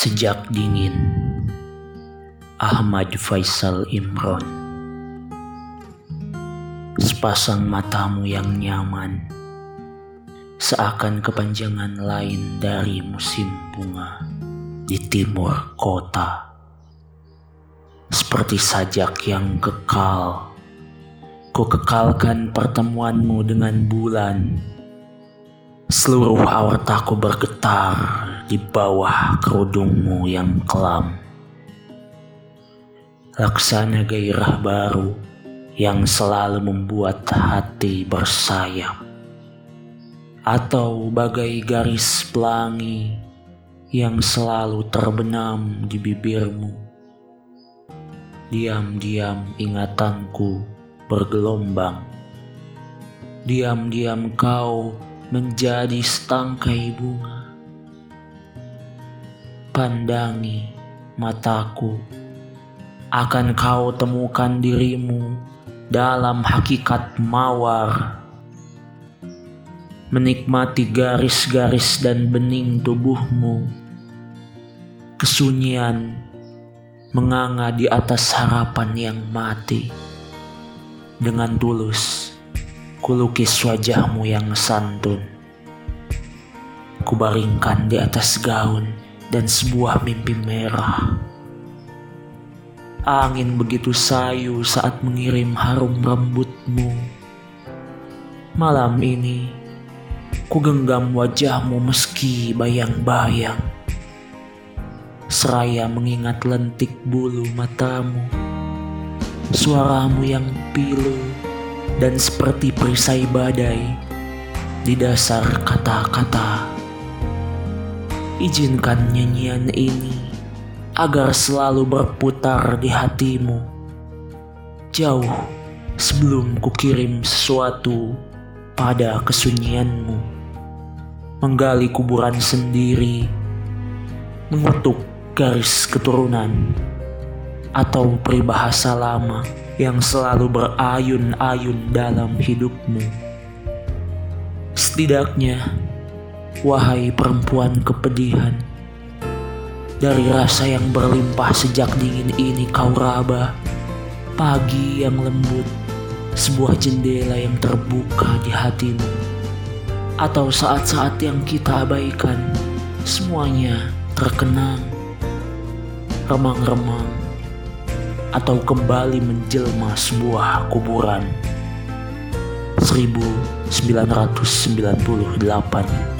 Sejak dingin. Ahmad Faisal Imron. Sepasang matamu yang nyaman Seakan kepanjangan lain dari musim bunga Di timur kota. Seperti sajak yang kekal Ku kekalkan pertemuanmu dengan bulan. Seluruh awataku bergetar di bawah kerudungmu yang kelam. Laksana gairah baru yang selalu membuat hati bersayap. Atau bagai garis pelangi yang selalu terbenam di bibirmu. Diam-diam ingatanku bergelombang. Diam-diam kau menjadi setangkai bunga. Pandangi mataku, akan kau temukan dirimu dalam hakikat mawar. Menikmati garis-garis dan bening tubuhmu. Kesunyian menganga di atas harapan yang mati. Dengan tulus Kulukis wajahmu yang santun. Kubaringkan di atas gaun dan sebuah mimpi merah. Angin begitu sayu saat mengirim harum rambutmu. Malam ini, ku genggam wajahmu meski bayang-bayang. Seraya mengingat lentik bulu matamu, suaramu yang pilu dan seperti perisai badai di dasar kata-kata. Izinkan nyanyian ini agar selalu berputar di hatimu. Jauh sebelum kukirim sesuatu pada kesunyianmu. Menggali kuburan sendiri, mengutuk garis keturunan, atau peribahasa lama yang selalu berayun-ayun dalam hidupmu. Setidaknya, wahai perempuan kepedihan, dari rasa yang berlimpah sejak dingin ini kau raba, pagi yang lembut, sebuah jendela yang terbuka di hatimu, atau saat-saat yang kita abaikan, semuanya terkenang, remang-remang, atau kembali menjelma sebuah kuburan. 1998